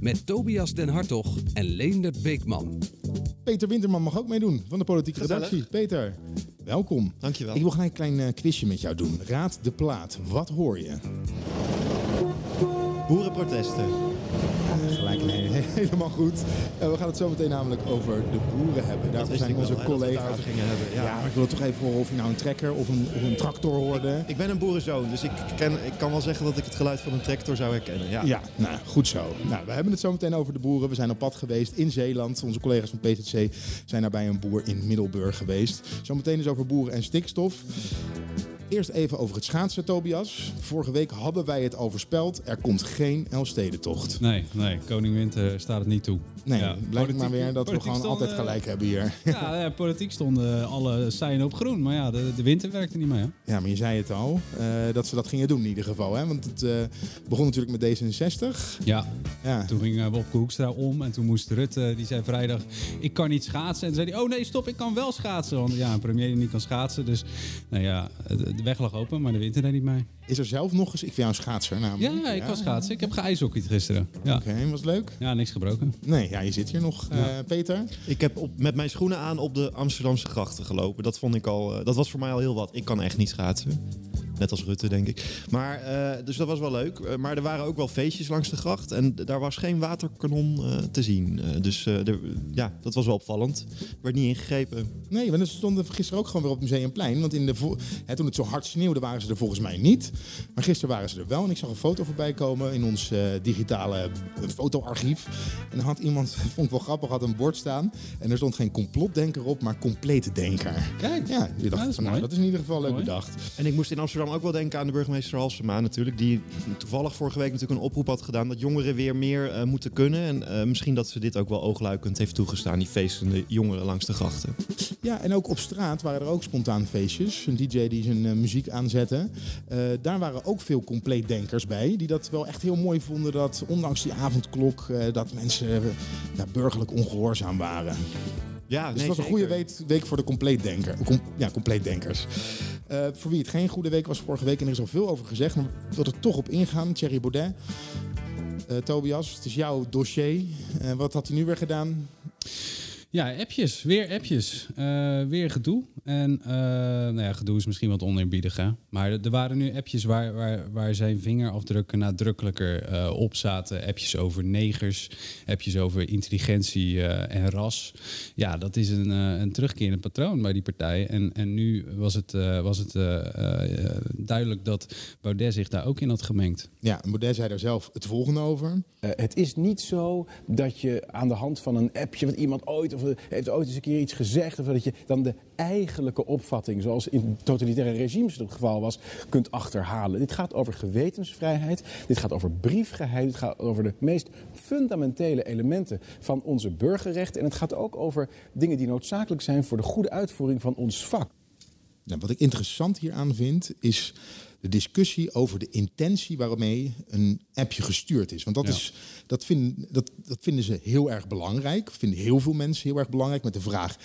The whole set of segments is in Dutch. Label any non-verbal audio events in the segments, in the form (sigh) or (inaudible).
Met Tobias Den Hartog en Leendert Beekman. Peter Winterman mag ook meedoen van de politieke Gezellig. redactie. Peter, welkom. Dankjewel. Ik wil gelijk een klein eh, quizje met jou doen. Raad de plaat. Wat hoor je? Boerenprotesten. Gelijk, (laughs) helemaal goed. Eh, we gaan het zo meteen namelijk over de boeren hebben. Daarvoor zijn wel, onze we collega's. gingen hebben, ja. Ja. maar ik wil toch even horen of je nou een trekker of een, of een tractor hoorde. Ik ben een boerenzoon, dus ik, ken, ik kan wel zeggen dat ik het geluid van een tractor zou herkennen. Ja. Ja, nou, goed zo. Nou, we hebben het zo meteen over de boeren. We zijn op pad geweest in Zeeland. Onze collega's van PZC zijn daar bij een boer in Middelburg geweest. Zometeen is over boeren en stikstof. Eerst even over het schaatsen, Tobias. Vorige week hadden wij het overspeld. Er komt geen Elfstedentocht. Nee, nee, Koning Winter staat het niet toe. Nee, Ja, blijkt maar weer dat we gewoon altijd eh, gelijk hebben hier. Ja, ja, politiek stonden alle seinen op groen. Maar ja, de, de winter werkte niet mee. Hè? Ja, maar je zei het al, eh, dat ze dat gingen doen in ieder geval. Hè? Want het eh, begon natuurlijk met D66. Ja, Ja, toen ging uh, Wopke Hoekstra om. En toen moest Rutte, die zei vrijdag, ik kan niet schaatsen. En toen zei hij, oh nee, stop, ik kan wel schaatsen. Want ja, een premier die niet kan schaatsen. Dus nou ja, de weg lag open, maar de winter deed niet mee. is er zelf nog eens... Ik vind jou een schaatser namelijk. Ja, ik was schaatsen. Ik heb geijshockeyd gisteren. Ja. Oké, was leuk? ja, niks gebroken. Nee, ja, je zit hier nog, eh, Peter. Ik heb op, met mijn schoenen aan op de Amsterdamse grachten gelopen. Dat vond ik al, eh, dat was voor mij al heel wat. Ik kan echt niet schaatsen. Net als Rutte, denk ik. Maar, eh, dus dat was wel leuk. Eh, maar er waren ook wel feestjes langs de gracht. En daar was geen waterkanon eh, te zien. Eh, dus ja, dat was wel opvallend. Werd niet ingegrepen. Nee, want ze stonden gisteren ook gewoon weer op het Museumplein. Want in de vo- hè, toen het zo hard sneeuwde waren ze er volgens mij niet. Maar gisteren waren ze er wel. En ik zag een foto voorbij komen in ons eh, digitale fotoarchief. En dan had iemand, (laughs) vond ik wel grappig, had een bord staan. En er stond geen complotdenker op, maar complete denker. Kijk, Ja, je dacht dat is van, nou, mooi. dat is in ieder geval leuk Mooi. bedacht. En ik moest in Amsterdam ook wel denken aan de burgemeester Halsema natuurlijk. Die toevallig vorige week natuurlijk een oproep had gedaan dat jongeren weer meer eh, moeten kunnen. En eh, misschien dat ze dit ook wel oogluikend heeft toegestaan, die feestende jongeren langs de grachten. Ja, en ook op straat waren er ook spontaan feestjes. Een DJ die zijn eh, muziek aanzette. Daar waren ook veel compleetdenkers bij. Die dat wel echt heel mooi vonden. Dat ondanks die avondklok, dat mensen ja, burgerlijk ongehoorzaam waren. Ja, Dus het was een goede week, week voor de compleetdenker. Com- ja, compleetdenkers. Eh, voor wie het geen goede week was vorige week, en er is al veel over gezegd, maar ik wil er toch op ingaan. Thierry Baudet. Eh, Tobias, het is jouw dossier. Eh, wat had hij nu weer gedaan? Ja, appjes. Weer appjes. Eh, weer gedoe. En eh, nou ja, gedoe is misschien wat oneerbiedig, hè. Maar er waren nu appjes waar, waar, waar zijn vingerafdrukken nadrukkelijker eh, op zaten. Appjes over negers, appjes over intelligentie eh, en ras. Ja, dat is een, eh, een terugkerend patroon bij die partij. En, en nu was het, eh, was het eh, eh, duidelijk dat Baudet zich daar ook in had gemengd. Ja, Baudet zei daar zelf het volgende over. Eh, het is niet zo dat je aan de hand van een appje, wat iemand ooit of eh, heeft ooit eens een keer iets gezegd, of dat je dan de eigenlijke opvatting, zoals in totalitaire regimes het geval was, kunt achterhalen. Dit gaat over gewetensvrijheid, dit gaat over briefgeheim, dit gaat over de meest fundamentele elementen van onze burgerrechten en het gaat ook over dingen die noodzakelijk zijn voor de goede uitvoering van ons vak. Nou, wat ik interessant hieraan vind, is de discussie over de intentie waarmee een appje gestuurd is. Want dat, Ja. is, dat, vinden, dat, dat vinden ze heel erg belangrijk. Vinden heel veel mensen heel erg belangrijk met de vraag...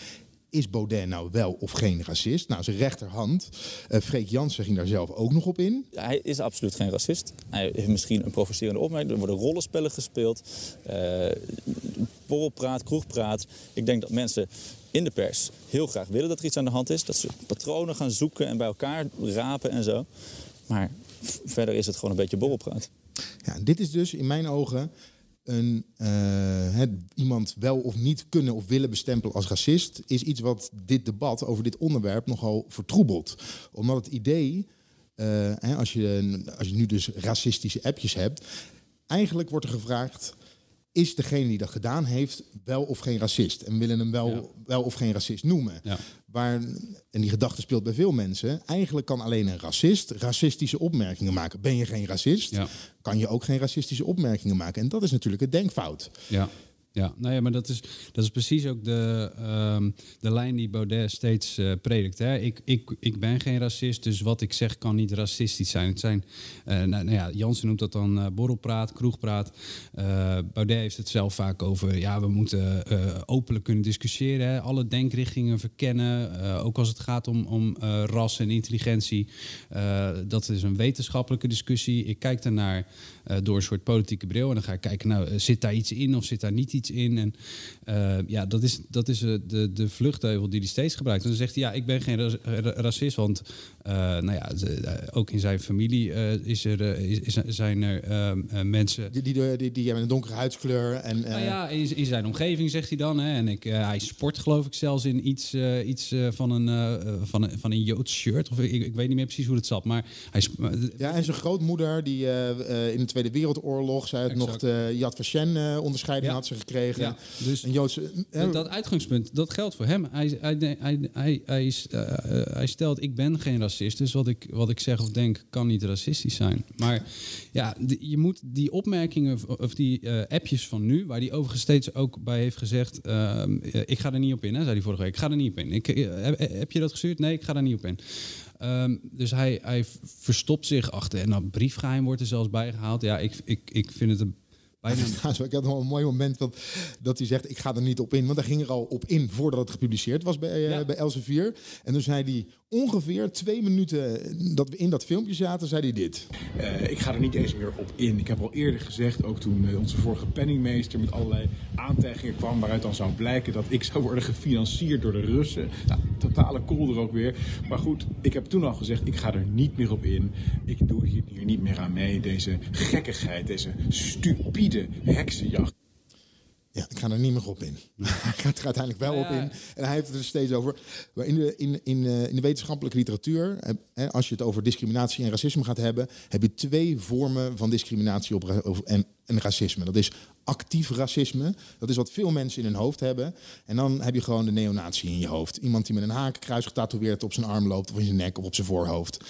Is Baudet nou wel of geen racist? Nou, zijn rechterhand, eh Freek Jansen, ging daar zelf ook nog op in. Hij is absoluut geen racist. Hij heeft misschien een provocerende opmerking. Er worden rollenspellen gespeeld. eh borrelpraat, kroegpraat. Ik denk dat mensen in de pers heel graag willen dat er iets aan de hand is. Dat ze patronen gaan zoeken en bij elkaar rapen en zo. Maar verder is het gewoon een beetje borrelpraat. Ja, dit is dus in mijn ogen een, eh, iemand wel of niet kunnen of willen bestempelen als racist, is iets wat dit debat over dit onderwerp nogal vertroebelt. Omdat het idee, eh, als, je, als je nu dus racistische appjes hebt, eigenlijk wordt er gevraagd. Is degene die dat gedaan heeft wel of geen racist? En willen hem wel, Ja. wel of geen racist noemen? Ja. Waar, en die gedachte speelt bij veel mensen. Eigenlijk kan alleen een racist racistische opmerkingen maken. Ben je geen racist? Ja. kan je ook geen racistische opmerkingen maken. En dat is natuurlijk het denkfout. Ja. Ja, nou ja, maar dat is, dat is precies ook de, ehm, de lijn die Baudet steeds eh, predikt. Hè. Ik, ik, ik ben geen racist, dus wat ik zeg kan niet racistisch zijn. Het zijn eh, nou, nou ja, Jansen noemt dat dan eh, borrelpraat, kroegpraat. Baudet heeft het zelf vaak over, ja, we moeten openlijk kunnen discussiëren. Hè. Alle denkrichtingen verkennen, ook als het gaat om, om ras en intelligentie. Dat is een wetenschappelijke discussie. Ik kijk daarnaar eh, door een soort politieke bril. En dan ga ik kijken, nou, eh, zit daar iets in of zit daar niet iets in? En eh, ja, dat is, dat is de, de vluchtheuvel die hij steeds gebruikt. En dan zegt hij, ja, ik ben geen ra- ra- racist, want nou ja, eh, ook in zijn familie eh, is er, eh, is, zijn er ehm, eh, mensen... Die, die, die, die hebben een donkere huidskleur. En, eh, Nou ja, in, in zijn omgeving zegt hij dan. Hè, en ik, eh, hij sport geloof ik zelfs in iets, eh, iets eh, van, een, eh, van, een, van een Joods shirt. Of ik, ik weet niet meer precies hoe het zat. Maar hij... eh, Ja, en zijn grootmoeder, die eh, eh, in de Tweede Wereldoorlog, zij had nog de Yad Vashem eh, onderscheiding Ja. had ze gekregen. Ja, dus een Joodse. eh, Dat, dat uitgangspunt, dat geldt voor hem. Hij, hij, hij, hij, hij, eh, eh, hij stelt, ik ben geen racist, dus wat ik, wat ik zeg of denk kan niet racistisch zijn. Maar ja, die- je moet die opmerkingen of- die eh, appjes van nu, waar hij overigens steeds ook bij heeft gezegd, ehm, eh, ik ga er niet op in, hè, zei hij vorige week. Ik ga er niet op in. Ik, eh, heb, heb je dat gestuurd? Nee, ik ga daar niet op in. Ehm, dus hij, hij verstopt zich achter, en dat briefgeheim wordt er zelfs bijgehaald. Ja, ik, ik, ik vind het een bijna... (laughs) Trouwens, ik had nog een mooi moment dat, dat hij zegt: Ik ga er niet op in. Want hij ging er al op in voordat het gepubliceerd was bij, eh, Ja. bij Elsevier. En toen zei hij ongeveer twee minuten dat we in dat filmpje zaten, zei hij dit. Eh, ik ga er niet eens meer op in. Ik heb al eerder gezegd, ook toen eh, onze vorige penningmeester met allerlei aantijgingen kwam, waaruit dan zou blijken dat ik zou worden gefinancierd door de Russen. Nou, totale kolder ook weer. Maar goed, ik heb toen al gezegd, ik ga er niet meer op in. Ik doe hier, hier niet meer aan mee. Deze gekkigheid, deze stupide heksenjacht. Ja, ik ga er niet meer op in. (laughs) hij gaat er uiteindelijk wel op in. En hij heeft het er steeds over. Maar in de, in, in, eh, in de wetenschappelijke literatuur, eh, hè, als je het over discriminatie en racisme gaat hebben, heb je twee vormen van discriminatie op, en, en racisme. Dat is actief racisme. Dat is wat veel mensen in hun hoofd hebben. En dan heb je gewoon de neonatie in je hoofd. Iemand die met een hakenkruis getatoeëerd op zijn arm loopt, of in zijn nek of op zijn voorhoofd.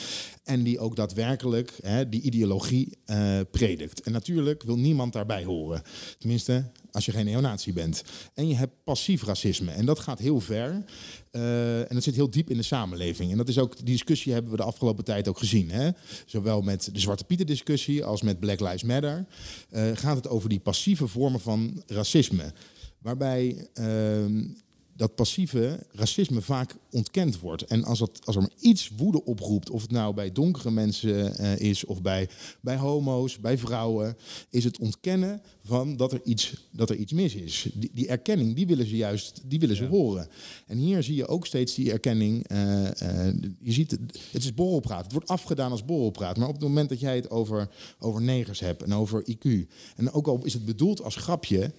En die ook daadwerkelijk hè, die ideologie eh, predikt. En natuurlijk wil niemand daarbij horen. Tenminste, als je geen neonatie bent. En je hebt passief racisme. En dat gaat heel ver. Eh, en dat zit heel diep in de samenleving. En dat is ook, die discussie hebben we de afgelopen tijd ook gezien. Hè? Zowel met de Zwarte Pieten discussie als met Black Lives Matter. eh, gaat het over die passieve vormen van racisme. Waarbij ehm, dat passieve racisme vaak ontkend wordt. En als, dat, als er maar iets woede oproept, of het nou bij donkere mensen eh, is of bij, bij homo's, bij vrouwen, is het ontkennen van dat er iets, dat er iets mis is. Die, die erkenning, die willen ze juist die willen ze horen. En hier zie je ook steeds die erkenning. eh, eh, je ziet, het, het is borrelpraat. Het wordt afgedaan als borrelpraat. Maar op het moment dat jij het over, over negers hebt en over IQ, en ook al is het bedoeld als grapje,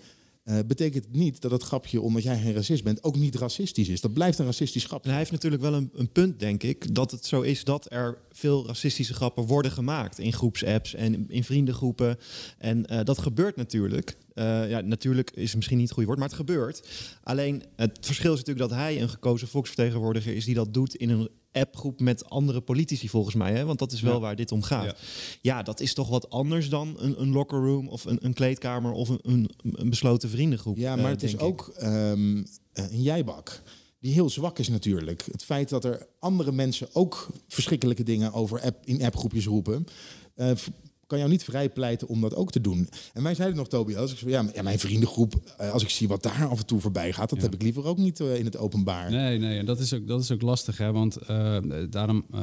eh, betekent niet dat het grapje, omdat jij geen racist bent, ook niet racistisch is. Dat blijft een racistisch grapje. En hij heeft natuurlijk wel een, een punt, denk ik, dat het zo is dat er veel racistische grappen worden gemaakt in groepsapps en in vriendengroepen. En eh, dat gebeurt natuurlijk. Eh, ja, natuurlijk is misschien niet het goede woord, maar het gebeurt. Alleen het verschil is natuurlijk dat hij een gekozen volksvertegenwoordiger is die dat doet in een appgroep met andere politici volgens mij. Hè? Want dat is wel Ja. waar dit om gaat. Ja. Ja. dat is toch wat anders dan een, een locker room of een, een kleedkamer of een, een, een besloten vriendengroep. Ja, eh, maar het is ik. ook ehm, eh, een jijbak. Die heel zwak is natuurlijk. Het feit dat er andere mensen ook verschrikkelijke dingen over app, in appgroepjes roepen. eh, kan jou niet vrijpleiten om dat ook te doen. En wij zeiden nog, Tobias, ik zei, ja, mijn vriendengroep, eh, als ik zie wat daar af en toe voorbij gaat, dat heb ik liever ook niet eh, in het openbaar. Nee, nee, en dat is ook, dat is ook lastig, hè? want eh, daarom eh,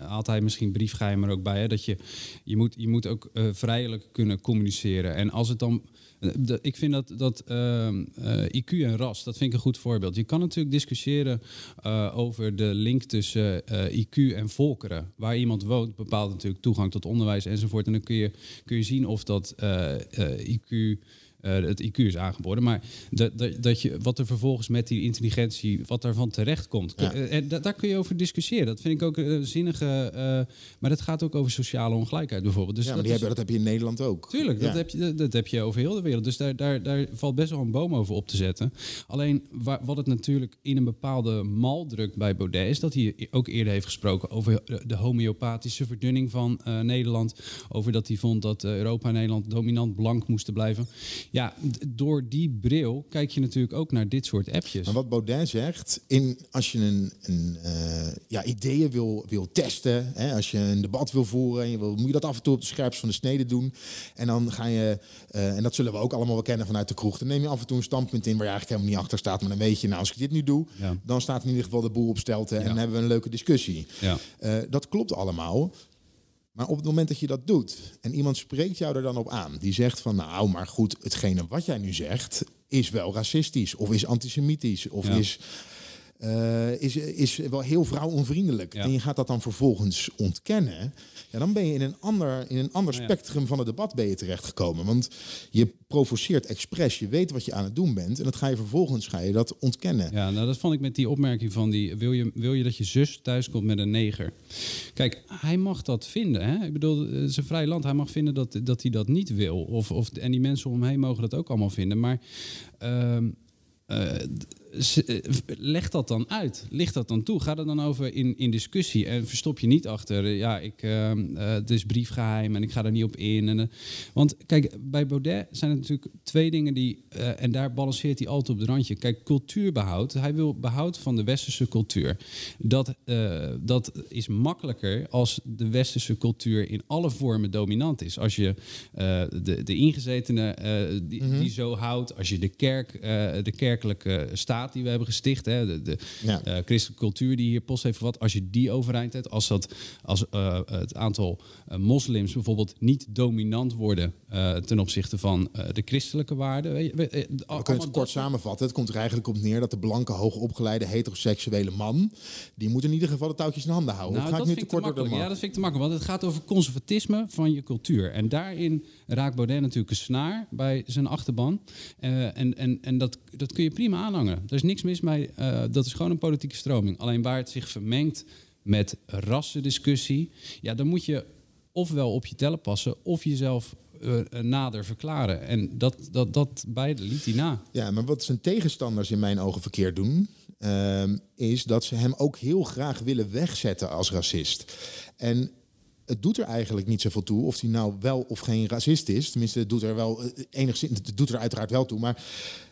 haalt hij misschien briefgeheim er ook bij. Hè? Dat je, je, moet, je moet ook vrijelijk kunnen communiceren. En als het dan. Ik vind dat, dat ehm, eh, IQ en ras, dat vind ik een goed voorbeeld. Je kan natuurlijk discussiëren eh, over de link tussen eh, IQ en volkeren. Waar iemand woont bepaalt natuurlijk toegang tot onderwijs enzovoort. En dan kun je, kun je zien of dat IQ eh, het IQ is aangeboden. Maar dat, dat, dat je, wat er vervolgens met die intelligentie, wat daarvan terecht komt. Ja. En da- daar kun je over discussiëren. Dat vind ik ook een zinnige. eh, maar dat gaat ook over sociale ongelijkheid bijvoorbeeld. Dus ja, dat maar die is- hebben, dat heb je in Nederland ook. Tuurlijk, dat, heb je, dat, dat heb je over heel de wereld. Dus daar, daar, daar valt best wel een boom over op te zetten. Alleen waar, wat het natuurlijk in een bepaalde mal drukt bij Baudet... is dat hij ook eerder heeft gesproken over de- homeopathische verdunning van eh, Nederland. Over dat hij vond dat eh, Europa en Nederland dominant blank moesten blijven. Ja, door die bril kijk je natuurlijk ook naar dit soort appjes. Maar wat Baudet zegt, in, als je een, een eh, ja, ideeën wil, wil testen, hè, als je een debat wil voeren, en je wil, moet je dat af en toe op de scherpst van de snede doen. En dan ga je, eh, en dat zullen we ook allemaal wel kennen vanuit de kroeg, dan neem je af en toe een standpunt in waar je eigenlijk helemaal niet achter staat. Maar dan weet je, nou als ik dit nu doe, Ja. dan staat in ieder geval de boel op stelte en Ja. dan hebben we een leuke discussie. Ja. Eh, dat klopt allemaal. Maar op het moment dat je dat doet en iemand spreekt jou er dan op aan, die zegt van nou, maar goed, hetgene wat jij nu zegt is wel racistisch of is antisemitisch of Ja. is, eh, is, is wel heel vrouwonvriendelijk. Ja. En je gaat dat dan vervolgens ontkennen. Ja, dan ben je in een ander, in een ander Ja. spectrum van het debat ben je terechtgekomen. Want je provoceert expres, je weet wat je aan het doen bent en dat ga je vervolgens ga je dat ontkennen. Ja, nou dat vond ik met die opmerking van die... Wil je, wil je dat je zus thuiskomt met een neger? Kijk, hij mag dat vinden. Hè? Ik bedoel, het is een vrij land. Hij mag vinden dat, dat hij dat niet wil. Of, of, en die mensen om hem heen mogen dat ook allemaal vinden. Maar... ehm, eh, eh, leg dat dan uit. Licht dat dan toe. Ga er dan over in, in discussie. En verstop je niet achter. eh, ja, ik, eh, het is briefgeheim en ik ga er niet op in. En, eh, want kijk, bij Baudet zijn het natuurlijk twee dingen die. eh, en daar balanceert hij altijd op het randje. Kijk, cultuurbehoud. Hij wil behoud van de westerse cultuur. Dat, eh, dat is makkelijker als de westerse cultuur in alle vormen dominant is. Als je eh, de, de ingezetenen eh, die, die zo houdt. Als je de kerk, eh, de kerkelijke staat die we hebben gesticht. Hè, de, de Ja. eh, christelijke cultuur die hier post heeft vervat. Als je die overeind hebt. Als, dat, als eh, het aantal eh, moslims bijvoorbeeld niet dominant worden ten opzichte van de christelijke waarden. We- We kunnen het kort samenvatten. Het komt er eigenlijk op neer dat de blanke, hoogopgeleide, heteroseksuele man... die moet in ieder geval de touwtjes in handen houden. Nou, of ga dat ik nu vind te ik te kort door de makkelijk. man? Ja, dat vind ik te makkelijk. Want het gaat over conservatisme van je cultuur. En daarin raakt Baudet natuurlijk een snaar bij zijn achterban. En en, en dat, dat kun je prima aanhangen. Er is niks mis mee. Eh, dat is gewoon een politieke stroming. Alleen waar het zich vermengt met rassendiscussie... ja, dan moet je ofwel op je tellen passen... of jezelf eh, nader verklaren. En dat, dat, dat beide liet hij na. Ja, maar wat zijn tegenstanders in mijn ogen verkeerd doen, ehm, is dat ze hem ook heel graag willen wegzetten als racist. En het doet er eigenlijk niet zoveel toe of hij nou wel of geen racist is. Tenminste, het doet er wel eh, enigszins, het doet er uiteraard wel toe, maar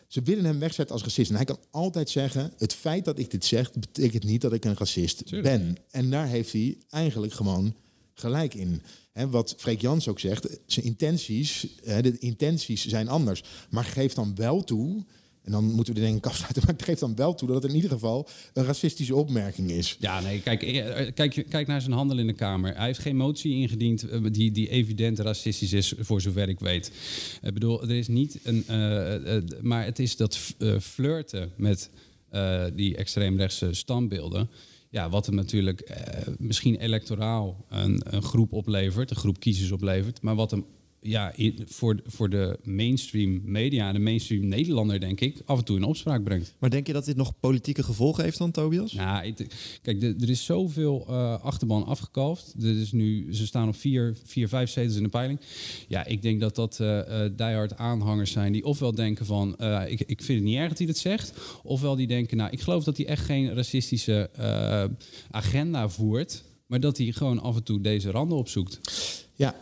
ze willen hem wegzetten als racist. En hij kan altijd zeggen: het feit dat ik dit zeg, betekent niet dat ik een racist Tuurlijk. ben. En daar heeft hij eigenlijk gewoon gelijk in. Hè, wat Freek Jans ook zegt, zijn intenties, de intenties zijn anders. Maar geef dan wel toe, en dan moeten we de denk ik afsluiten, (laughs) maar geef dan wel toe dat het in ieder geval een racistische opmerking is. Ja, nee, kijk, eh, kijk, kijk naar zijn handel in de Kamer. Hij heeft geen motie ingediend eh, die, die evident racistisch is, voor zover ik weet. Ik bedoel, er is niet een. eh, maar het is dat flirten met die extreemrechtse standbeelden. Ja, wat hem natuurlijk misschien electoraal een, een groep oplevert, een groep kiezers oplevert. Maar wat hem ja, in- voor, voor de mainstream media, de mainstream Nederlander, denk ik, af en toe in opspraak brengt. Maar denk je dat dit nog politieke gevolgen heeft dan, Tobias? Nou, ik- kijk, de- er is zoveel eh, achterban afgekalfd. Er is nu, ze staan op vier, vier, vijf zetels in de peiling. Ja, ik denk dat dat eh eh, diehard aanhangers zijn die ofwel denken van... eh, ik, ik vind het niet erg dat hij dat zegt. Ofwel die denken, nou, ik geloof dat hij echt geen racistische eh, agenda voert... maar dat hij gewoon af en toe deze randen opzoekt. Ja,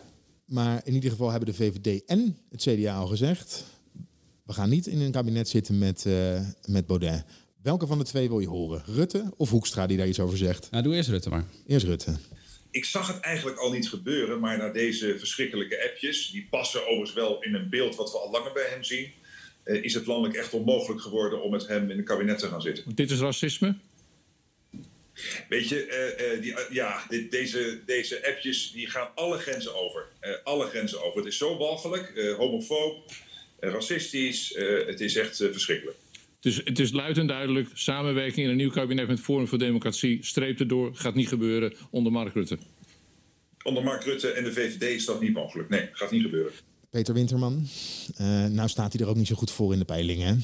maar in ieder geval hebben de VVD en het CDA al gezegd... we gaan niet in een kabinet zitten met, eh, met Baudet. Welke van de twee wil je horen? Rutte of Hoekstra die daar iets over zegt? Nou, doe eerst Rutte maar. Eerst Rutte. Ik zag het eigenlijk al niet gebeuren, maar na deze verschrikkelijke appjes, die passen overigens wel in een beeld wat we al langer bij hem zien, eh, is het landelijk echt onmogelijk geworden om met hem in het kabinet te gaan zitten. Dit is racisme. Weet je, eh, eh, die, eh, ja, dit, deze, deze appjes die gaan alle grenzen over. Alle grenzen over. Het is zo walgelijk, homofoob, racistisch. het is echt verschrikkelijk. Dus het is luid en duidelijk. Samenwerking in een nieuw kabinet met Forum voor Democratie. Streep erdoor. Gaat niet gebeuren onder Mark Rutte. Onder Mark Rutte en de VVD is dat niet mogelijk. Nee, gaat niet gebeuren. Peter Winterman. Eh, nou staat hij er ook niet zo goed voor in de peilingen.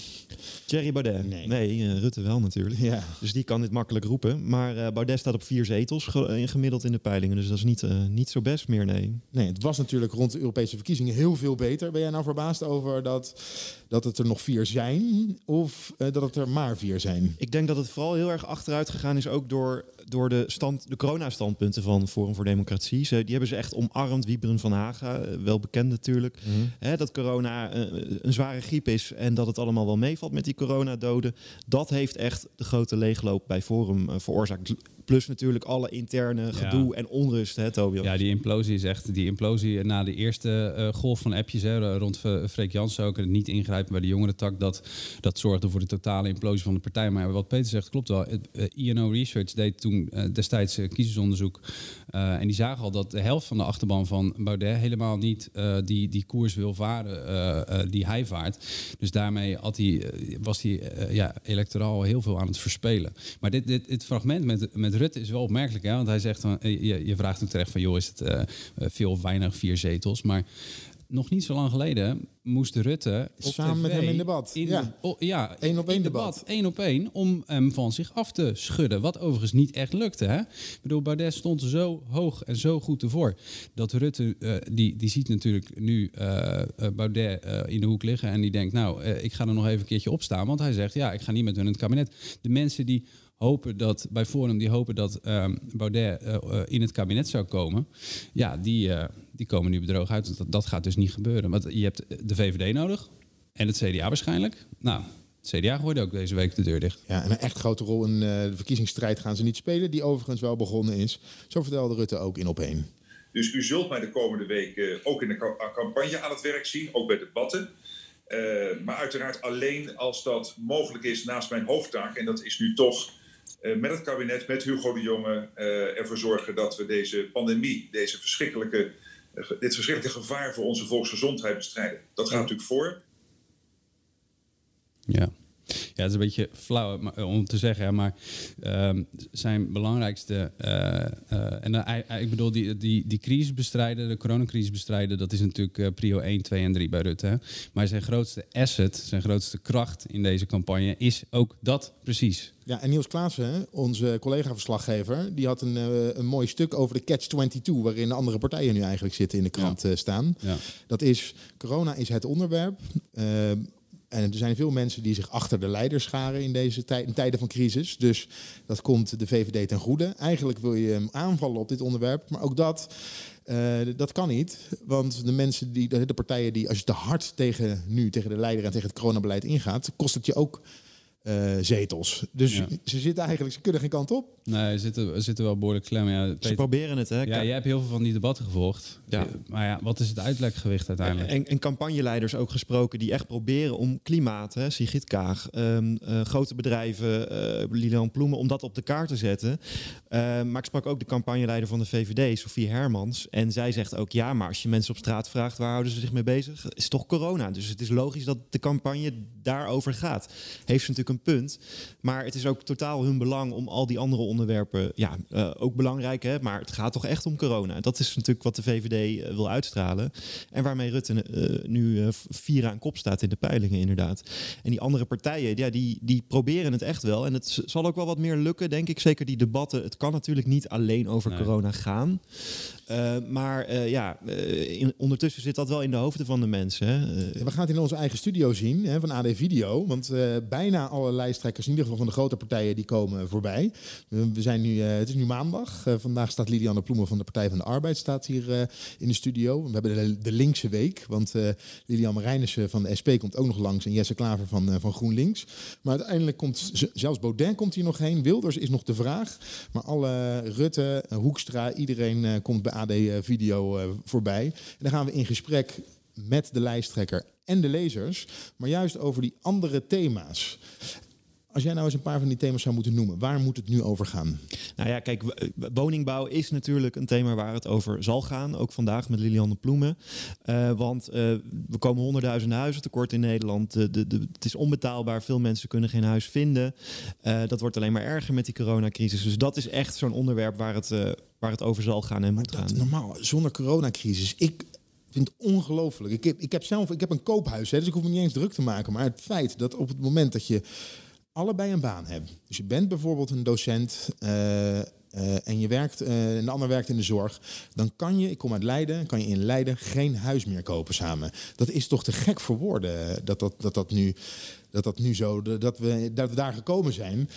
Thierry Baudet? Nee. Nee, eh, Rutte wel natuurlijk. Ja. Dus die kan dit makkelijk roepen. Maar eh, Baudet staat op vier zetels ge- gemiddeld in de peilingen. Dus dat is niet, niet zo best meer, nee. Nee, het was natuurlijk rond de Europese verkiezingen heel veel beter. Ben jij nou verbaasd over dat, dat het er nog vier zijn? Of dat het er maar vier zijn? Ik denk dat het vooral heel erg achteruit gegaan is ook door door de, stand, de corona-standpunten van Forum voor Democratie. Ze, die hebben ze echt omarmd. Wieberen van Haga, wel bekend natuurlijk. Hè, dat corona eh, een zware griep is en dat het allemaal wel meevalt met die coronadoden. Dat heeft echt de grote leegloop bij Forum eh, veroorzaakt. Plus natuurlijk alle interne gedoe en onrust, hè, Tobias? Ja, die implosie is echt... Die implosie na de eerste eh, golf van appjes hè, rond Freek Jansen ook... en het niet ingrijpen bij de jongerentak... Dat, dat zorgde voor de totale implosie van de partij. Maar wat Peter zegt klopt wel. Het, eh, INO Research deed toen eh, destijds eh, kiezersonderzoek... Eh, en die zagen al dat de helft van de achterban van Baudet... helemaal niet eh, die, die koers wil varen eh, eh, die hij vaart. Dus daarmee had hij, eh, was hij eh, ja, electoraal heel veel aan het verspelen. Maar dit, dit, dit fragment met, met Rutte is wel opmerkelijk. Hè? Want hij zegt, van, eh, je, je vraagt ook terecht van... joh, is het eh, eh, veel of weinig vier zetels? Maar nog niet zo lang geleden moest Rutte Samen met hem in debat. in Ja. de- oh, ja, Eén op één debat. één op één om hem van zich af te schudden. Wat overigens niet echt lukte. Hè? Ik bedoel, Baudet stond zo hoog en zo goed ervoor. Dat Rutte, die, die ziet natuurlijk nu Baudet in de hoek liggen. En die denkt, nou, ik ga er nog even een keertje op staan. Want hij zegt, ja, ik ga niet met hun in het kabinet. De mensen die hopen dat, bij Forum, die hopen dat ehm, Baudet eh, eh, in het kabinet zou komen. Ja, die, eh, die komen nu bedrogen uit. Dat, dat gaat dus niet gebeuren. Want je hebt de VVD nodig. En het CDA waarschijnlijk. Nou, het CDA gooide ook deze week de deur dicht. Ja, en een echt grote rol in eh, de verkiezingsstrijd gaan ze niet spelen, die overigens wel begonnen is. Zo vertelde Rutte ook in op één. Dus u zult mij de komende weken ook in de ca- campagne aan het werk zien, ook bij debatten. Eh, maar uiteraard alleen als dat mogelijk is naast mijn hoofdtaak. En dat is nu toch met het kabinet, met Hugo de Jonge, eh, ervoor zorgen dat we deze pandemie, deze verschrikkelijke, eh, dit verschrikkelijke gevaar voor onze volksgezondheid bestrijden. Dat gaat natuurlijk voor. Ja. Ja, het is een beetje flauw eh, om te zeggen, maar ehm, zijn belangrijkste... eh, eh, en ik bedoel, die, die, die crisis bestrijden, de coronacrisis bestrijden... dat is natuurlijk prio 1, 2 en 3 bij Rutte. Hè. Maar zijn grootste asset, zijn grootste kracht in deze campagne... is ook dat precies. Ja, en Niels Klaassen, onze collega-verslaggever, die had een, een mooi stuk over de Catch-22, waarin de andere partijen nu eigenlijk zitten in de krant staan. Ja. Dat is, corona is het onderwerp. En er zijn veel mensen die zich achter de leiders scharen in deze in tijden van crisis. Dus dat komt de VVD ten goede. Eigenlijk wil je hem aanvallen op dit onderwerp, maar ook dat, eh, dat kan niet. Want de mensen die, de partijen die, als je te hard tegen nu, tegen de leider en tegen het coronabeleid ingaat, kost het je ook eh, zetels. Dus Ja. ze zitten eigenlijk, ze kunnen geen kant op. Nee, we zitten, zitten wel behoorlijk klem. Ja, Ze Peter- proberen het, hè? ja, jij hebt heel veel van die debatten gevolgd. Ja. Maar ja, wat is het uitlekgewicht uiteindelijk? En, en campagneleiders ook gesproken die echt proberen om klimaat, hè, Sigrid Kaag, ehm, eh, grote bedrijven, eh Lilian Ploemen, om dat op de kaart te zetten. Ehm, maar ik sprak ook de campagneleider van de VVD, Sofie Hermans. En zij zegt ook, ja, maar als je mensen op straat vraagt, waar houden ze zich mee bezig? Is toch corona. Dus het is logisch dat de campagne daarover gaat. Heeft ze natuurlijk een punt. Maar het is ook totaal hun belang om al die andere onderwerpen, ja, eh, ook belangrijk, hè, maar het gaat toch echt om corona. Dat is natuurlijk wat de VVD eh, wil uitstralen. En waarmee Rutte eh, nu vier aan kop staat in de peilingen, inderdaad. En die andere partijen, ja, die, die proberen het echt wel. En het zal ook wel wat meer lukken, denk ik. Zeker die debatten. Het kan natuurlijk niet alleen over Nee. corona gaan. Eh, maar eh, ja, eh, ondertussen zit dat wel in de hoofden van de mensen. We gaan het in onze eigen studio zien, hè, van AD Video. Want bijna alle lijsttrekkers, in ieder geval van de grote partijen, die komen voorbij. We zijn nu, het is nu maandag. Vandaag staat Liliane Ploemen van de Partij van de Arbeid staat hier in de studio. We hebben de, linkse week, want eh Lilian Marijnissen van de SP komt ook nog langs. En Jesse Klaver van, van GroenLinks. Maar uiteindelijk komt, zelfs Baudet komt hier nog heen. Wilders is nog de vraag. Maar alle Rutte, Hoekstra, iedereen komt bij AD Video eh, voorbij. En dan gaan we in gesprek met de lijsttrekker en de lezers, maar juist over die andere thema's. Als jij nou eens een paar van die thema's zou moeten noemen, waar moet het nu over gaan? Nou ja, kijk, woningbouw is natuurlijk een thema waar het over zal gaan. Ook vandaag met Lilianne Ploemen. Eh, want eh, we komen honderdduizenden huizen tekort in Nederland. De, de, de, het is onbetaalbaar. Veel mensen kunnen geen huis vinden. Eh, dat wordt alleen maar erger met die coronacrisis. Dus dat is echt zo'n onderwerp waar het, waar het over zal gaan en moet Dat, gaan. normaal, zonder coronacrisis. Ik vind het ongelooflijk. Ik heb, ik heb zelf ik heb een koophuis, hè, dus ik hoef me niet eens druk te maken. Maar het feit dat op het moment dat je allebei een baan hebt. Dus je bent bijvoorbeeld een docent eh, eh, en je werkt, eh, en de ander werkt in de zorg. Dan kan je, ik kom uit Leiden, kan je in Leiden geen huis meer kopen samen. Dat is toch te gek voor woorden dat dat, dat, dat, nu, dat, dat nu zo, dat we, dat we daar gekomen zijn.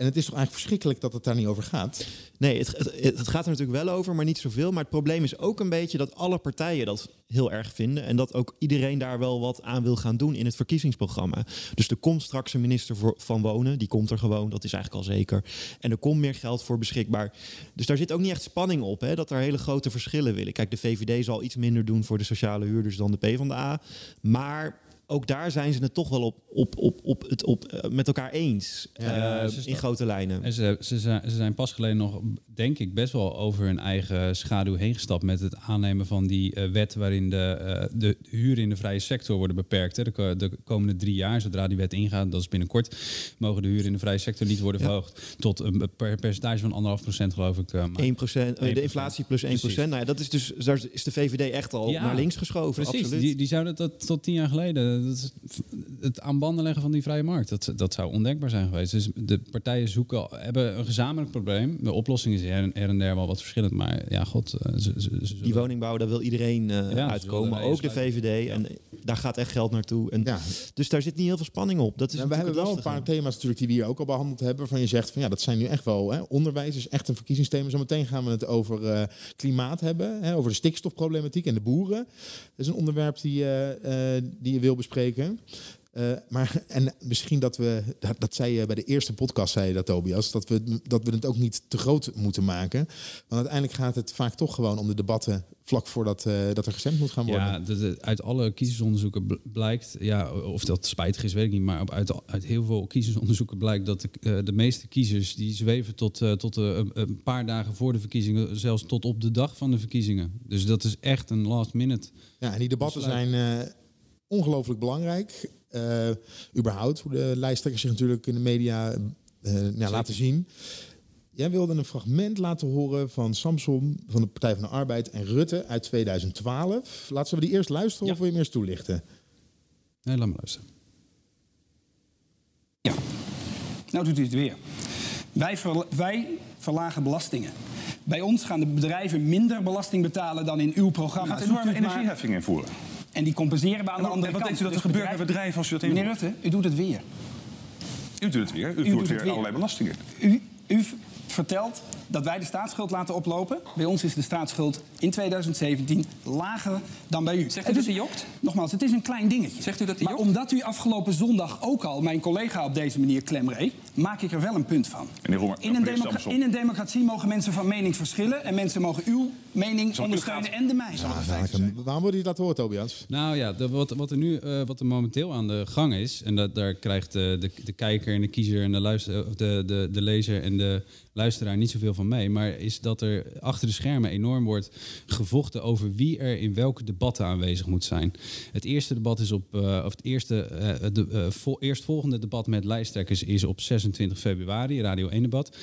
En het is toch eigenlijk verschrikkelijk dat het daar niet over gaat? Nee, het, het, gaat er natuurlijk wel over, maar niet zoveel. Maar het probleem is ook een beetje dat alle partijen dat heel erg vinden. En dat ook iedereen daar wel wat aan wil gaan doen in het verkiezingsprogramma. Dus er komt straks een minister voor, van Wonen. Die komt er gewoon, dat is eigenlijk al zeker. En er komt meer geld voor beschikbaar. Dus daar zit ook niet echt spanning op, hè, dat er hele grote verschillen willen. Kijk, de VVD zal iets minder doen voor de sociale huurders dan de PvdA. Maar ook daar zijn ze het toch wel op, op, op, op het, op, eh, met elkaar eens. Ja, eh, in grote lijnen. En ze, ze, zijn, ze zijn pas geleden nog, denk ik, best wel over hun eigen schaduw heen gestapt met het aannemen van die eh, wet waarin de, de huren in de vrije sector worden beperkt. Hè. De, de komende drie jaar, zodra die wet ingaat, dat is binnenkort, mogen de huren in de vrije sector niet worden Ja. verhoogd tot een per percentage van anderhalf procent, geloof ik. eh, maar- 1%, eh, 1%. de inflatie plus 1%. Precies. Nou ja, dat is dus, daar is de VVD echt al Ja, naar links geschoven. Precies, absoluut. die, die zouden dat tot tien jaar geleden, dat is het aan banden leggen van die vrije markt, dat, dat zou ondenkbaar zijn geweest. Dus de partijen zoeken, hebben een gezamenlijk probleem. De oplossing is her en, her en der wel wat verschillend, maar ja, god, eh, ze, ze, ze zullen- Die woningbouw, daar wil iedereen eh, uitkomen. Ook de VVD. En daar gaat echt geld naartoe. En Dus daar zit niet heel veel spanning op. Dat is we hebben wel een paar thema's natuurlijk die we hier ook al behandeld hebben. Waarvan je zegt van ja, dat zijn nu echt wel. Hè, onderwijs is echt een verkiezingsthema. Zometeen gaan we het over eh, klimaat hebben. Hè, over de stikstofproblematiek en de boeren. Dat is een onderwerp die, eh, eh, die je wil bespreken. Eh, maar (laughs) en misschien dat we, dat, dat zei je bij de eerste podcast, zei je dat Tobias, dat we, dat we het ook niet te groot moeten maken. Want uiteindelijk gaat het vaak toch gewoon om de debatten vlak voordat eh, dat er gestemd moet gaan worden. Ja, uit alle kiezersonderzoeken bl- blijkt, ja, of dat spijtig is, weet ik niet, maar op- uit, uit heel veel kiezersonderzoeken blijkt dat de, eh, de meeste kiezers die zweven tot, tot een- paar dagen voor de verkiezingen, zelfs tot op de dag van de verkiezingen. Dus dat is echt een last minute. Ja, en die debatten besluit. zijn ongelooflijk belangrijk. Eh, überhaupt, hoe de lijsttrekkers zich natuurlijk in de media eh, nou, laten zien. Jij wilde een fragment laten horen van Samson van de Partij van de Arbeid en Rutte uit 2012. Laten we die eerst luisteren of wil je hem eerst toelichten? Nee, laat maar luisteren. Nou doet u het weer. Wij, verla- wij verlagen belastingen. Bij ons gaan de bedrijven minder belasting betalen dan in uw programma. gaat enorme u maar- energieheffing invoeren. En die compenseren we aan de andere en wat kant. denkt u dat er Dus gebeurt met bedrijven als u dat Meneer invoert? Rutte, u doet het weer. U doet het weer. U, doet voert weer weer. allerlei belastingen. U, u vertelt dat wij de staatsschuld laten oplopen. Bij ons is de staatsschuld in 2017 lager dan bij u. Zegt u dat hij jokt? Nogmaals, het is een klein dingetje. Zegt u dat hij Maar omdat u afgelopen zondag ook al mijn collega op deze manier klemreed... maak ik er wel een punt van. Meneer Roemer, In een, Samson. in een democratie mogen mensen van mening verschillen... en mensen mogen uw mening u ondersteunen gaat- en de mijne. Waarom wil je dat horen, Tobias? Nou ja, de, wat, wat er nu eh, wat er momenteel aan de gang is, en dat, daar krijgt de, de, de kijker en de kiezer en de, luister, of de, de, de lezer en de luisteraar niet zoveel van mee, maar is dat er achter de schermen enorm wordt gevochten over wie er in welke debatten aanwezig moet zijn. Het eerste debat is op, eh, of het eerste, eh, de, eh, vol- eerstvolgende debat met lijsttrekkers is op 26 februari, Radio 1 debat.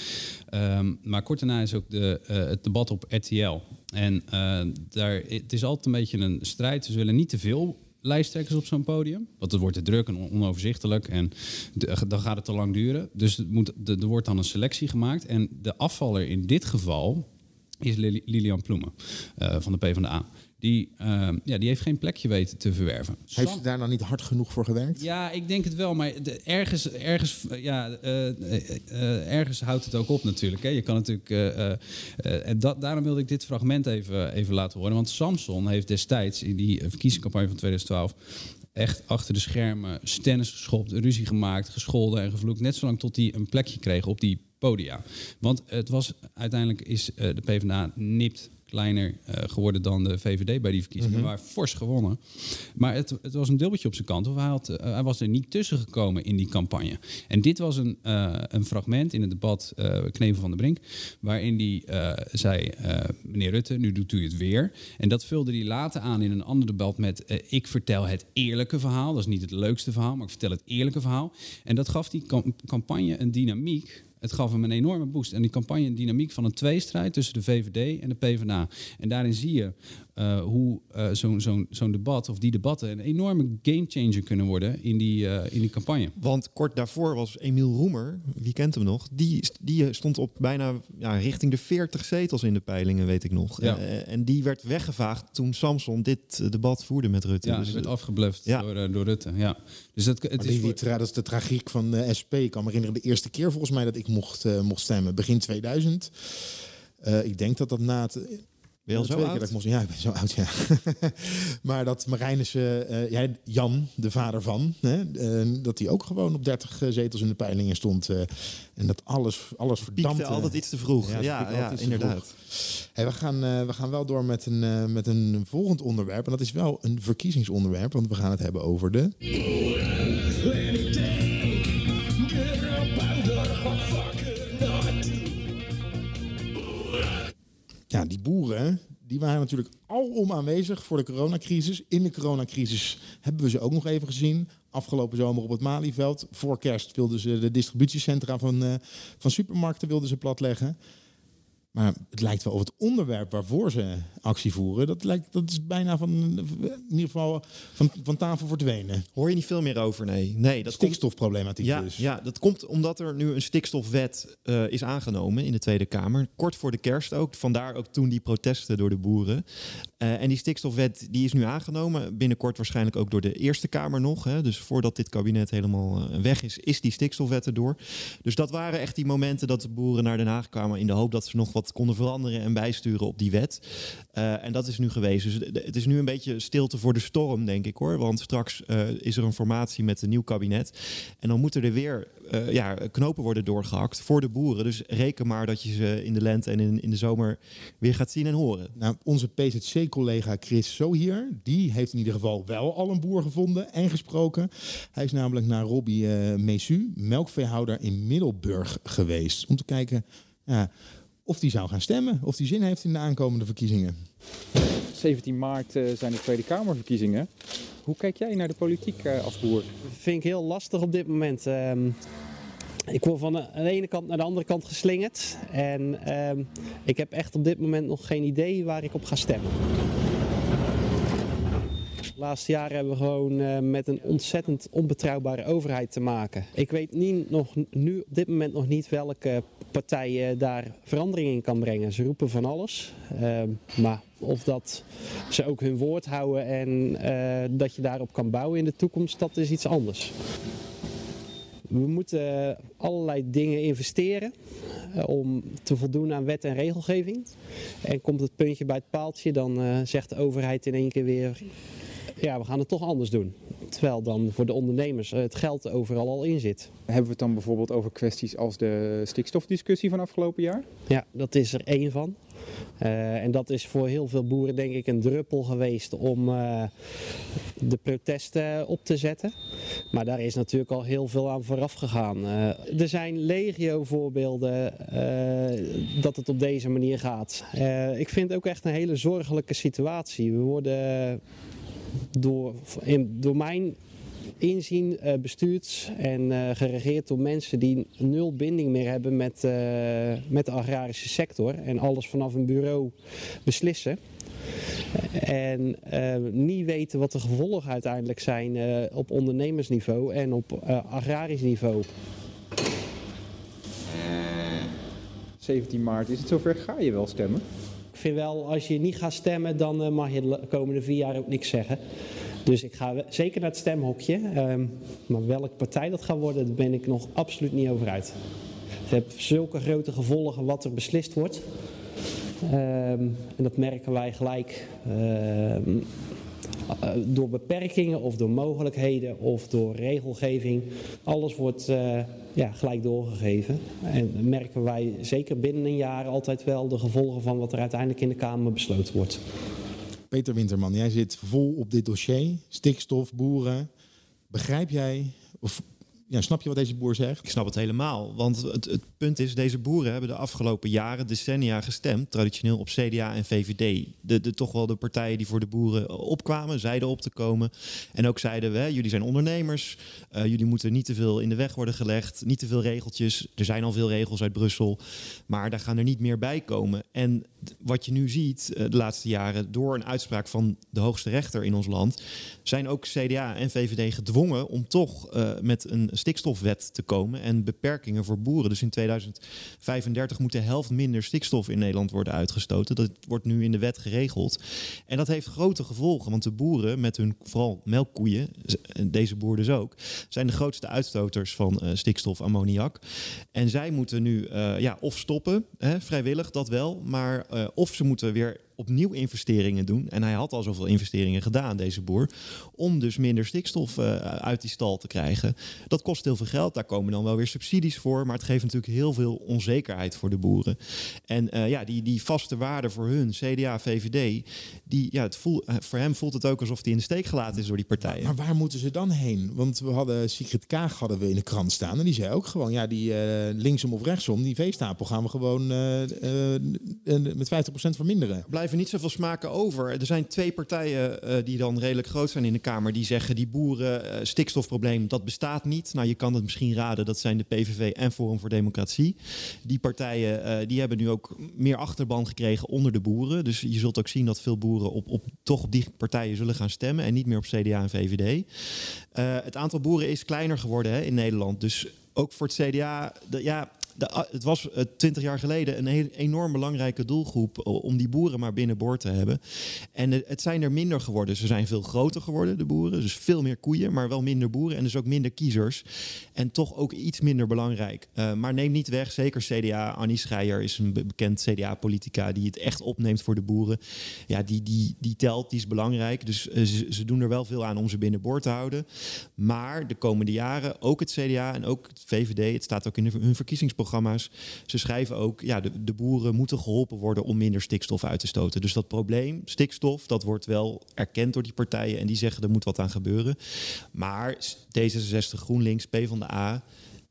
Ehm, maar kort daarna is ook de, het debat op RTL. En daar, het is altijd een beetje een strijd. Ze willen niet te veel lijsttrekkers op zo'n podium. Want het wordt te druk en on- onoverzichtelijk en de- dan gaat het te lang duren. Dus het moet, er wordt dan een selectie gemaakt. En de afvaller in dit geval is Lili- Lilian Ploemen eh, van de PvdA. Die, eh, ja, die heeft geen plekje weten te verwerven. Heeft ze daar nou niet hard genoeg voor gewerkt? Ja, ik denk het wel, maar ergens, ergens, ja, eh, eh, eh, ergens houdt het ook op natuurlijk. Hè. Je kan natuurlijk, eh, eh, eh, en dat, daarom wilde ik dit fragment even, even laten horen. Want Samson heeft destijds in die eh, verkiezingscampagne van 2012 echt achter de schermen stennis geschopt, ruzie gemaakt, gescholden en gevloekt. Net zolang tot hij een plekje kreeg op die podia. Want het was uiteindelijk is eh, de PvdA nipt kleiner eh, geworden dan de VVD bij die verkiezingen. Mhm. Maar fors gewonnen. Maar het, het was een dubbeltje op zijn kant. Of hij, had, eh, hij was er niet tussen gekomen in die campagne. En dit was een, eh, een fragment in het debat Knevel van der Brink. Waarin hij zei, meneer Rutte, nu doet u het weer. En dat vulde hij later aan in een ander debat met... ik vertel het eerlijke verhaal. Dat is niet het leukste verhaal, maar ik vertel het eerlijke verhaal. En dat gaf die cam- campagne een dynamiek... Het gaf hem een enorme boost. En die campagne dynamiek van een tweestrijd tussen de VVD en de PvdA. En daarin zie je eh, hoe eh, zo'n zo'n zo'n debat of die debatten een enorme gamechanger kunnen worden in die, eh, in die campagne. Want kort daarvoor was Emiel Roemer, wie kent hem nog, die, die stond op bijna ja, richting de 40 zetels in de peilingen, weet ik nog. Ja. Eh, en die werd weggevaagd toen Samson dit debat voerde met Rutte. Ja, Dus, die werd afgebluft Ja. door, door Rutte. Ja. Dus dat, het is die, die voor- tra- dat is de tragiek van de SP. Ik kan me herinneren de eerste keer volgens mij dat ik mocht, eh, mocht stemmen. Begin 2000. Eh, ik denk dat dat na het... Ben je al zo oud? dat ik mocht, ja, ik ben zo oud, ja. (laughs) maar dat Marijnissen, eh, ja, Jan, de vader van, hè, eh, dat hij ook gewoon op 30 zetels in de peilingen stond. eh, en dat alles, alles verdampte. altijd iets te vroeg. Ja, ja, inderdaad. vroeg. Hey, we, gaan, eh, we gaan wel door met een, eh, met een volgend onderwerp. En dat is wel een verkiezingsonderwerp, want we gaan het hebben over de... Ja, die boeren die waren natuurlijk alom aanwezig voor de coronacrisis. In de coronacrisis hebben we ze ook nog even gezien. Afgelopen zomer op het Malieveld. Voor kerst wilden ze de distributiecentra van, eh, van supermarkten wilden ze platleggen. Maar het lijkt wel of het onderwerp waarvoor ze actie voeren, dat, lijkt, dat is bijna van, in ieder geval van, van tafel verdwenen. Hoor je niet veel meer over? Nee. nee dat Stikstofproblematiek ja, dus. Ja, dat komt omdat er nu een stikstofwet eh, is aangenomen in de Tweede Kamer. Kort voor de kerst ook. Vandaar ook toen die protesten door de boeren. Eh, en die stikstofwet die is nu aangenomen. Binnenkort waarschijnlijk ook door de Eerste Kamer nog. Hè. Dus voordat dit kabinet helemaal eh, weg is, is die stikstofwet erdoor. Dus dat waren echt die momenten dat de boeren naar Den Haag kwamen... in de hoop dat ze nog wat konden veranderen en bijsturen op die wet. Eh, en dat is nu geweest. Dus het is nu een beetje stilte voor de storm, denk ik hoor. Want straks is er een formatie met een nieuw kabinet. En dan moeten er weer eh, ja, knopen worden doorgehakt voor de boeren. Dus reken maar dat je ze in de lente en in, in de zomer weer gaat zien en horen. Nou, onze PZC-collega Chris Sohier, die heeft in ieder geval wel al een boer gevonden en gesproken. Hij is namelijk naar Robbie eh Mesu, melkveehouder in Middelburg geweest. Om te kijken of hij zou gaan stemmen, of hij zin heeft in de aankomende verkiezingen. 17 maart eh, zijn de Tweede Kamerverkiezingen. Hoe kijk jij naar de politiek eh, als boer? vind ik heel lastig op dit moment. Ehm, ik word van de ene kant naar de andere kant geslingerd. En ehm, ik heb echt op dit moment nog geen idee waar ik op ga stemmen. De laatste jaren hebben we gewoon eh, met een ontzettend onbetrouwbare overheid te maken. Ik weet niet, nog, nu op dit moment nog niet welke partij eh, daar verandering in kan brengen. Ze roepen van alles. Ehm, maar of dat ze ook hun woord houden en eh, dat je daarop kan bouwen in de toekomst, dat is iets anders. We moeten allerlei dingen investeren om te voldoen aan wet en regelgeving. En komt het puntje bij het paaltje, dan zegt de overheid in één keer weer: ja, we gaan het toch anders doen. Terwijl dan voor de ondernemers eh, het geld overal al in zit. Hebben we het dan bijvoorbeeld over kwesties als de stikstofdiscussie van afgelopen jaar? Ja, dat is er één van. Eh, en dat is voor heel veel boeren denk ik een druppel geweest om eh, de protesten op te zetten. Maar daar is natuurlijk al heel veel aan vooraf gegaan. Er zijn legio voorbeelden dat het op deze manier gaat. Ik vind het ook echt een hele zorgelijke situatie. We worden door, door mijn inzien eh, bestuurd en eh, geregeerd door mensen die nul binding meer hebben met, eh, met de agrarische sector en alles vanaf een bureau beslissen. En niet weten wat de gevolgen uiteindelijk zijn op ondernemersniveau en op agrarisch niveau. 17 maart, is het zover? Ga je wel stemmen? Ik vind wel, als je niet gaat stemmen, dan eh, mag je de komende vier jaar ook niks zeggen. Dus ik ga zeker naar het stemhokje. Ehm, maar welke partij dat gaat worden, daar ben ik nog absoluut niet over uit. Het heeft zulke grote gevolgen wat er beslist wordt. Ehm, en dat merken wij gelijk ehm, eh, door beperkingen of door mogelijkheden of door regelgeving. Alles wordt eh, ja, gelijk doorgegeven. En merken wij zeker binnen een jaar altijd wel de gevolgen van wat er uiteindelijk in de Kamer besloten wordt. Peter Winterman, jij zit vol op dit dossier. Stikstof, boeren. Begrijp jij, of ja, snap je wat deze boer zegt? Ik snap het helemaal. Want het, het punt is, deze boeren hebben de afgelopen jaren, decennia gestemd, traditioneel op CDA en VVD. De, de, toch wel de partijen die voor de boeren opkwamen, zeiden op te komen. En ook zeiden we, jullie zijn ondernemers, eh, jullie moeten niet te veel in de weg worden gelegd, niet te veel regeltjes. Er zijn al veel regels uit Brussel, maar daar gaan er niet meer bij komen. En wat je nu ziet eh, de laatste jaren, door een uitspraak van de hoogste rechter in ons land, zijn ook CDA en VVD gedwongen om toch eh, met een stikstofwet te komen en beperkingen voor boeren. Dus in 2035 moet de helft minder stikstof in Nederland worden uitgestoten. Dat wordt nu in de wet geregeld. En dat heeft grote gevolgen, want de boeren met hun vooral melkkoeien, deze boer dus ook, zijn de grootste uitstoters van eh, stikstof, ammoniak. En zij moeten nu ja, of stoppen, hè, vrijwillig, dat wel, maar of ze moeten weer opnieuw investeringen doen. En hij had al zoveel investeringen gedaan, deze boer, om dus minder stikstof eh, uit die stal te krijgen. Dat kost heel veel geld, daar komen dan wel weer subsidies voor, maar het geeft natuurlijk heel veel onzekerheid voor de boeren. En eh, ja, die, die vaste waarde voor hun, CDA, VVD, die, ja, het voel, eh, voor hem voelt het ook alsof hij in de steek gelaten is door die partijen. Maar waar moeten ze dan heen? Want we hadden Sigrid Kaag hadden we in de krant staan. En die zei ook gewoon, ja, die eh, linksom of rechtsom, die veestapel gaan we gewoon eh, eh, met 50% verminderen. Blijven niet zoveel smaken over. Er zijn twee partijen eh, die dan redelijk groot zijn in de Kamer. Die zeggen die boeren eh, stikstofprobleem dat bestaat niet. Nou, je kan het misschien raden. Dat zijn de PVV en Forum voor Democratie. Die partijen eh, die hebben nu ook meer achterban gekregen onder de boeren. Dus je zult ook zien dat veel boeren op, op, toch op die partijen zullen gaan stemmen. En niet meer op CDA en VVD. Het aantal boeren is kleiner geworden hè, in Nederland. Dus ook voor het CDA, ja, het was twintig jaar geleden een enorm belangrijke doelgroep om die boeren maar binnenboord te hebben. En eh, het zijn er minder geworden. Ze zijn veel groter geworden, de boeren. Dus veel meer koeien, maar wel minder boeren. En dus ook minder kiezers. En toch ook iets minder belangrijk. Eh, maar neem niet weg, zeker CDA. Annie Schreier is een be- bekend CDA-politica die het echt opneemt voor de boeren. Ja, die, die, die telt, die is belangrijk. Dus eh, ze, doen er wel veel aan om ze binnenboord te houden. Maar de komende jaren, ook het CDA en ook het VVD, het staat ook in hun Ze schrijven ook, ja, de, de boeren moeten geholpen worden om minder stikstof uit te stoten. Dus dat probleem, stikstof, dat wordt wel erkend door die partijen en die zeggen er moet wat aan gebeuren. Maar D66, GroenLinks, PvdA,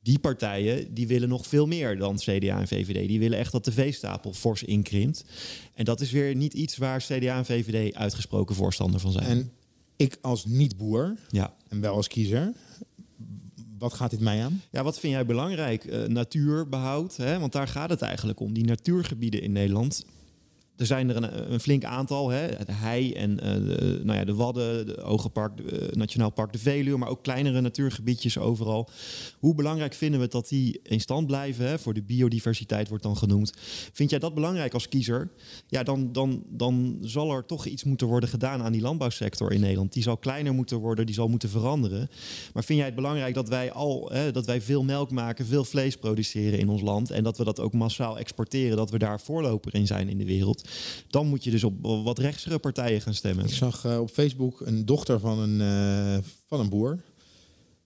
die partijen die willen nog veel meer dan CDA en VVD. Die willen echt dat de veestapel fors inkrimpt. En dat is weer niet iets waar CDA en VVD uitgesproken voorstander van zijn. En ik als niet-boer, ja. en wel als kiezer, wat gaat dit mij aan? Ja, wat vind jij belangrijk? Eh, natuurbehoud, hè? want daar gaat het eigenlijk om. Die natuurgebieden in Nederland. Er zijn er een, een flink aantal. Hè? Het hei en eh, de, nou ja, de Wadden, de Ogenpark, de, eh, Nationaal Park de Veluwe, maar ook kleinere natuurgebiedjes overal. Hoe belangrijk vinden we dat die in stand blijven? Hè? Voor de biodiversiteit wordt dan genoemd. Vind jij dat belangrijk als kiezer? Ja, dan, dan, dan zal er toch iets moeten worden gedaan aan die landbouwsector in Nederland. Die zal kleiner moeten worden, die zal moeten veranderen. Maar vind jij het belangrijk dat wij al hè, dat wij veel melk maken, veel vlees produceren in ons land en dat we dat ook massaal exporteren, dat we daar voorloper in zijn in de wereld? Dan moet je dus op wat rechtsere partijen gaan stemmen. Ik zag eh, op Facebook een dochter van een, eh, van een boer.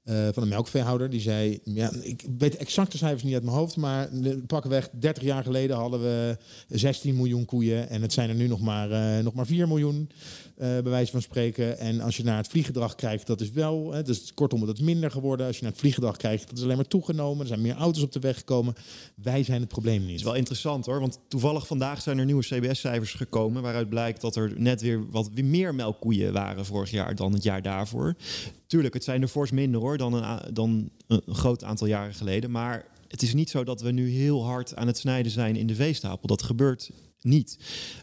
Eh, van een melkveehouder. Die zei, ja, ik weet exact de cijfers niet uit mijn hoofd, maar pakweg 30 jaar geleden hadden we 16 miljoen koeien en het zijn er nu nog maar, eh, nog maar 4 miljoen, eh bij wijze van spreken. En als je naar het vlieggedrag kijkt, dat is wel, hè, dus kortom, dat is minder geworden. Als je naar het vlieggedrag kijkt, dat is alleen maar toegenomen. Er zijn meer auto's op de weg gekomen. Wij zijn het probleem niet. is wel interessant hoor, want toevallig vandaag zijn er nieuwe CBS-cijfers gekomen waaruit blijkt dat er net weer wat meer melkkoeien waren vorig jaar dan het jaar daarvoor. Tuurlijk, het zijn er fors minder hoor dan een, dan een groot aantal jaren geleden, maar het is niet zo dat we nu heel hard aan het snijden zijn in de veestapel. Dat gebeurt niet.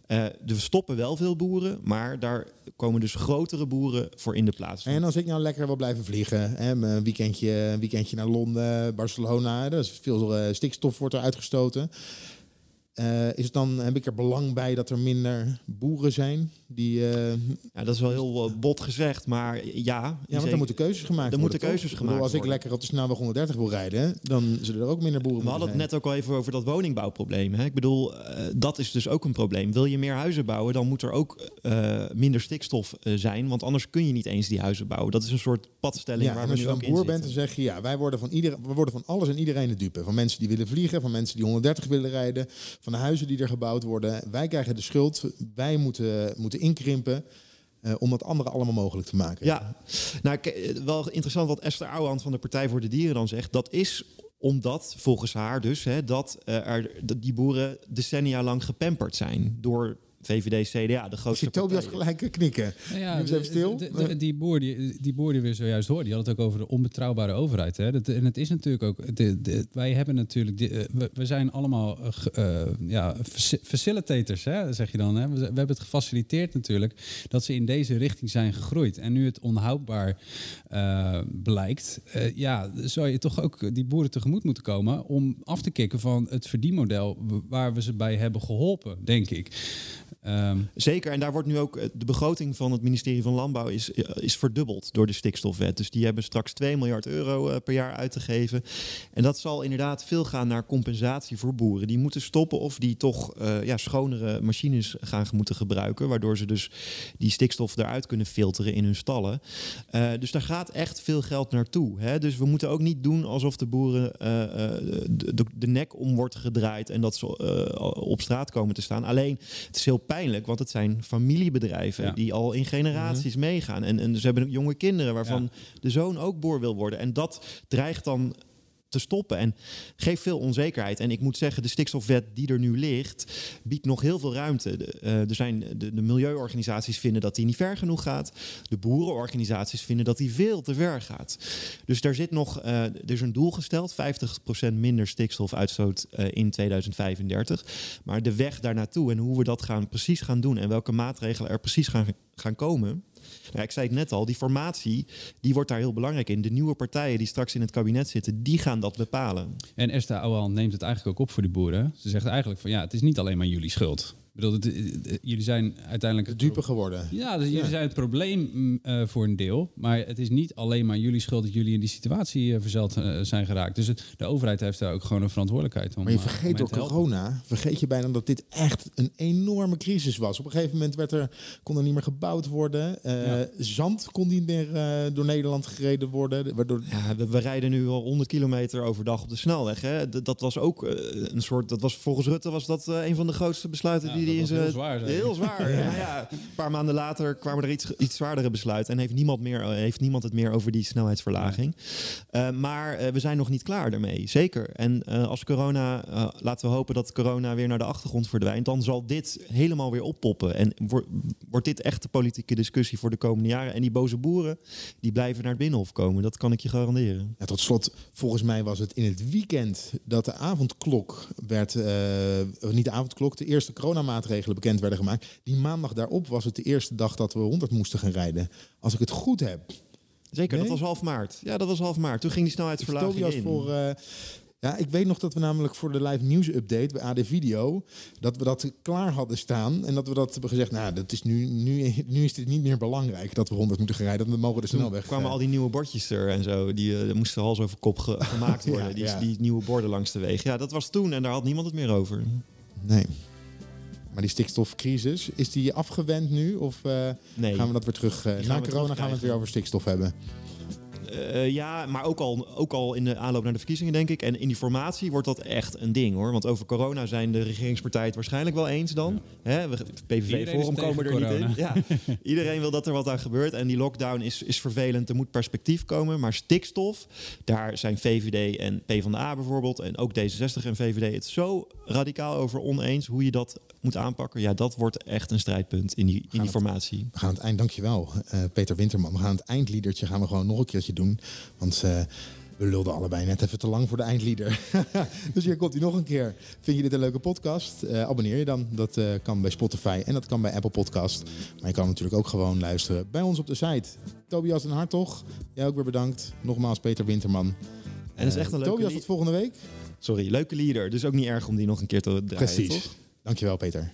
Eh, er stoppen wel veel boeren, maar daar komen dus grotere boeren voor in de plaats. En als ik nou lekker wil blijven vliegen, hè, een weekendje, een weekendje naar Londen, Barcelona, er is veel eh, stikstof wordt er uitgestoten. Eh, is het dan, heb ik er belang bij dat er minder boeren zijn? Die, eh, Ja, dat is wel heel eh, bot gezegd, maar ja. ja, want er moeten keuzes gemaakt er worden. moeten toch? keuzes bedoel, gemaakt Als ik worden. lekker op de snelweg 130 wil rijden, dan zullen er ook minder boeren We hadden het net ook al even over dat woningbouwprobleem. Hè? Ik bedoel, dat is dus ook een probleem. Wil je meer huizen bouwen, dan moet er ook minder stikstof zijn. Want anders kun je niet eens die huizen bouwen. Dat is een soort padstelling Ja, waar en we als nu je ook dan in boer zitten. bent, dan zeg je ja, wij worden van, ieder, we worden van alles en iedereen de dupe. Van mensen die willen vliegen, van mensen die 130 willen rijden, van de huizen die er gebouwd worden. Wij krijgen de schuld, wij moeten, moeten inkrimpen eh, om dat andere allemaal mogelijk te maken. Ja, nou, eh, wel interessant wat Esther Ouwehand van de Partij voor de Dieren dan zegt. Dat is omdat, volgens haar dus, hè, dat eh, er, dat die boeren decennia lang gepamperd zijn door VVD, CDA, de Ik grootste zie Tobias gelijk knikken. Nou ja, even stil. de- de- die, boer die, die boer die we zojuist hoorden, die had het ook over de onbetrouwbare overheid. Hè? Dat, en het is natuurlijk ook, de, de- wij hebben natuurlijk, de- eh, we, we zijn allemaal eh, eh, ja, faci- facilitators, hè, zeg je dan. Hè? We, we hebben het gefaciliteerd natuurlijk dat ze in deze richting zijn gegroeid. En nu het onhoudbaar eh, blijkt, eh, ja, zou je toch ook die boeren tegemoet moeten komen om af te kicken van het verdienmodel waar we ze bij hebben geholpen, denk ik. Ehm, Zeker, en daar wordt nu ook eh, de begroting van het ministerie van Landbouw is, eh, is verdubbeld door de stikstofwet. Dus die hebben straks 2 miljard euro eh, per jaar uit te geven. En dat zal inderdaad veel gaan naar compensatie voor boeren. Die moeten stoppen of die toch ja, schonere machines gaan moeten gebruiken. Waardoor ze dus die stikstof eruit kunnen filteren in hun stallen. Dus daar gaat echt veel geld naartoe. Hè? Dus we moeten ook niet doen alsof de boeren de, de, nek om wordt gedraaid en dat ze op straat komen te staan. Alleen het is heel pijnlijk, want het zijn familiebedrijven Ja. die al in generaties meegaan. En, en ze hebben jonge kinderen waarvan de zoon ook boer wil worden. En dat dreigt dan te stoppen en geeft veel onzekerheid. En ik moet zeggen, de stikstofwet die er nu ligt, biedt nog heel veel ruimte. De, eh, er zijn, de, milieuorganisaties vinden dat die niet ver genoeg gaat. De boerenorganisaties vinden dat die veel te ver gaat. Dus daar zit nog, eh, er is een doel gesteld, 50% minder stikstofuitstoot eh, in 2035. Maar de weg daar naartoe en hoe we dat gaan, precies gaan doen en welke maatregelen er precies gaan, gaan komen. Nou, ik zei het net al, die formatie die wordt daar heel belangrijk in. De nieuwe partijen die straks in het kabinet zitten, die gaan dat bepalen. En Esther Ouwehand neemt het eigenlijk ook op voor die boeren. Ze zegt eigenlijk van ja, het is niet alleen maar jullie schuld. Bedoel, het, jullie zijn uiteindelijk... Het dupe geworden. Ja, dus jullie zijn het probleem mm, eh, voor een deel. Maar het is niet alleen maar jullie schuld dat jullie in die situatie eh, verzeld eh, zijn geraakt. Dus het, de overheid heeft daar ook gewoon een verantwoordelijkheid om Maar je vergeet door corona, vergeet je bijna dat dit echt een enorme crisis was. Op een gegeven moment werd er, kon er niet meer gebouwd worden. Eh, Ja. Zand kon niet meer door Nederland gereden worden. Waardoor... Ja, we, we rijden nu al 100 kilometer overdag op de snelweg. Hè? D- dat was ook een soort. Dat was volgens Rutte was dat een van de grootste besluiten Ja, die dat hij in was zijn. heel zwaar, Heel zwaar. (laughs) ja. ja. Een paar maanden later kwamen er iets, iets zwaardere besluiten en heeft niemand, meer, eh, heeft niemand het meer over die snelheidsverlaging. Eh, maar eh, we zijn nog niet klaar daarmee. Zeker. En eh, als corona, eh, laten we hopen dat corona weer naar de achtergrond verdwijnt, dan zal dit helemaal weer oppoppen. En wordt wordt dit echt de politieke discussie voor de komende jaren. En die boze boeren, die blijven naar het binnenhof komen. Dat kan ik je garanderen. Ja, tot slot, volgens mij was het in het weekend dat de avondklok werd, eh, niet de avondklok, de eerste coronamaatregelen bekend werden gemaakt. Die maandag daarop was het de eerste dag dat we 100 moesten gaan rijden. Als ik het goed heb. Zeker, Nee? dat was half maart. Ja, dat was half maart. Toen ging die snelheidsverlaging Tobias in. voor. eh, ja, ik weet nog dat we namelijk voor de live nieuws update bij AD Video. dat we dat klaar hadden staan. En dat we dat hebben gezegd. Nou, dat is nu, nu, nu is dit niet meer belangrijk dat we 100 moeten gaan rijden. Dan mogen de Toen snelweg. kwamen eh, al die nieuwe bordjes er en zo. Die eh, moesten hals over kop ge- (laughs) gemaakt Ja, worden. die, ja. die nieuwe borden langs de weg. Ja, dat was toen en daar had niemand het meer over. Nee. Maar die stikstofcrisis, is die afgewend nu? Of eh, Nee. gaan we dat weer terug... eh, na we corona gaan we het weer over stikstof hebben. Eh, ja, maar ook al, ook al in de aanloop naar de verkiezingen, denk ik. En in die formatie wordt dat echt een ding hoor. Want over corona zijn de regeringspartijen het waarschijnlijk wel eens dan. Hè, we- Iedereen PVV-forum komen er niet in. Ja, (laughs) iedereen wil dat er wat aan gebeurt. En die lockdown is, is vervelend. Er moet perspectief komen. Maar stikstof, daar zijn VVD en PvdA bijvoorbeeld. En ook D66 en VVD het zo radicaal over oneens. Hoe je dat moet aanpakken. Ja, dat wordt echt een strijdpunt in die, in die formatie. We gaan het eind, dankjewel eh, Peter Winterman. We gaan het eindliedertje gaan we gewoon nog een keertje doen. Want eh, we lulden allebei net even te lang voor de eindlieder. (laughs) dus hier komt hij nog een keer. Vind je dit een leuke podcast? Eh, abonneer je dan. Dat eh, kan bij Spotify en dat kan bij Apple Podcast. Maar je kan natuurlijk ook gewoon luisteren bij ons op de site. Tobias en Hartog, jij ook weer bedankt. Nogmaals Peter Winterman. En dat is echt een leuke Tobias, tot volgende week. Sorry, leuke leader. Dus ook niet erg om die nog een keer te draaien, Precies. toch? Dankjewel Peter.